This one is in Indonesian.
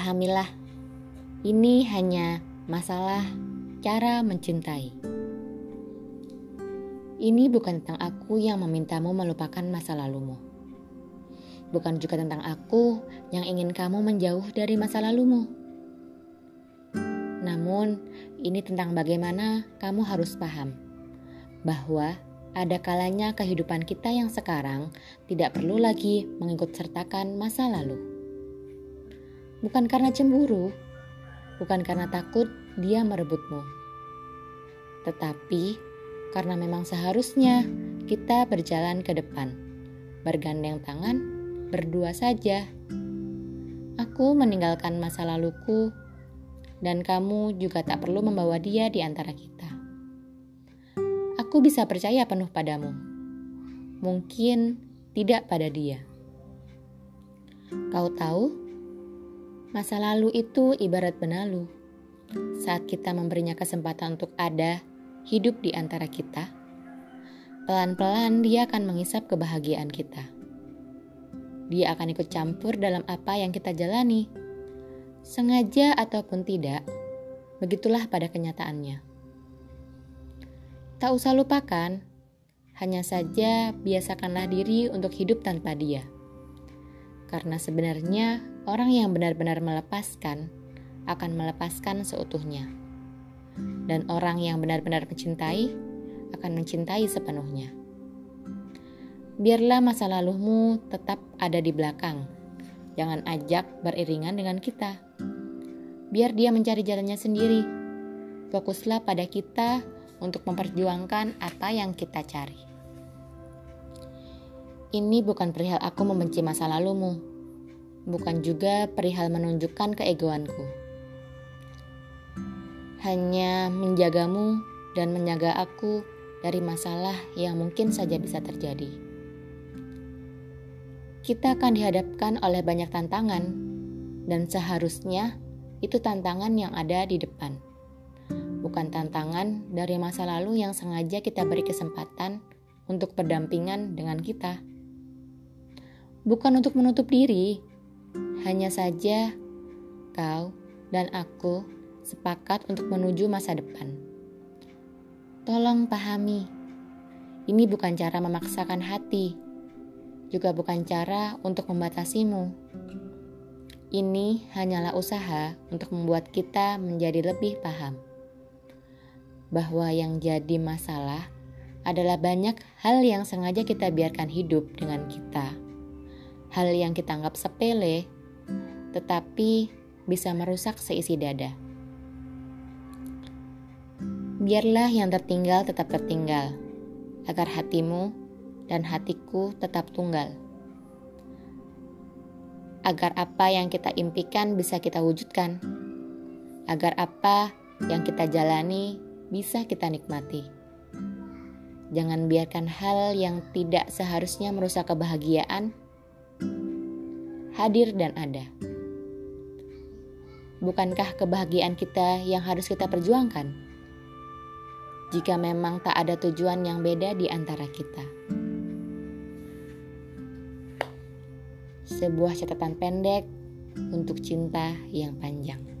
Pahamilah, ini hanya masalah cara mencintai. Ini bukan tentang aku yang memintamu melupakan masa lalumu. Bukan juga tentang aku yang ingin kamu menjauh dari masa lalumu. Namun, ini tentang bagaimana kamu harus paham bahwa ada kalanya kehidupan kita yang sekarang tidak perlu lagi mengikut sertakan masa lalu. Bukan karena cemburu, bukan karena takut dia merebutmu, tetapi karena memang seharusnya kita berjalan ke depan, bergandeng tangan, berdua saja. Aku meninggalkan masa laluku, dan kamu juga tak perlu membawa dia di antara kita. Aku bisa percaya penuh padamu, mungkin tidak pada dia. Kau tahu? Masa lalu itu ibarat benalu. Saat kita memberinya kesempatan untuk ada, hidup di antara kita, pelan-pelan dia akan mengisap kebahagiaan kita. Dia akan ikut campur dalam apa yang kita jalani, sengaja ataupun tidak. Begitulah pada kenyataannya. Tak usah lupakan, hanya saja biasakanlah diri untuk hidup tanpa dia. Karena sebenarnya orang yang benar-benar melepaskan akan melepaskan seutuhnya. Dan orang yang benar-benar mencintai akan mencintai sepenuhnya. Biarlah masa lalumu tetap ada di belakang. Jangan ajak beriringan dengan kita. Biar dia mencari jalannya sendiri. Fokuslah pada kita untuk memperjuangkan apa yang kita cari. Ini bukan perihal aku membenci masa lalumu, bukan juga perihal menunjukkan keegoanku. Hanya menjagamu dan menjaga aku dari masalah yang mungkin saja bisa terjadi. Kita akan dihadapkan oleh banyak tantangan, dan seharusnya itu tantangan yang ada di depan, bukan tantangan dari masa lalu yang sengaja kita beri kesempatan untuk berdampingan dengan kita bukan untuk menutup diri. Hanya saja kau dan aku sepakat untuk menuju masa depan. Tolong pahami, ini bukan cara memaksakan hati, juga bukan cara untuk membatasimu. Ini hanyalah usaha untuk membuat kita menjadi lebih paham bahwa yang jadi masalah adalah banyak hal yang sengaja kita biarkan hidup dengan kita hal yang kita anggap sepele, tetapi bisa merusak seisi dada. Biarlah yang tertinggal tetap tertinggal, agar hatimu dan hatiku tetap tunggal. Agar apa yang kita impikan bisa kita wujudkan, agar apa yang kita jalani bisa kita nikmati. Jangan biarkan hal yang tidak seharusnya merusak kebahagiaan hadir dan ada. Bukankah kebahagiaan kita yang harus kita perjuangkan? Jika memang tak ada tujuan yang beda di antara kita. Sebuah catatan pendek untuk cinta yang panjang.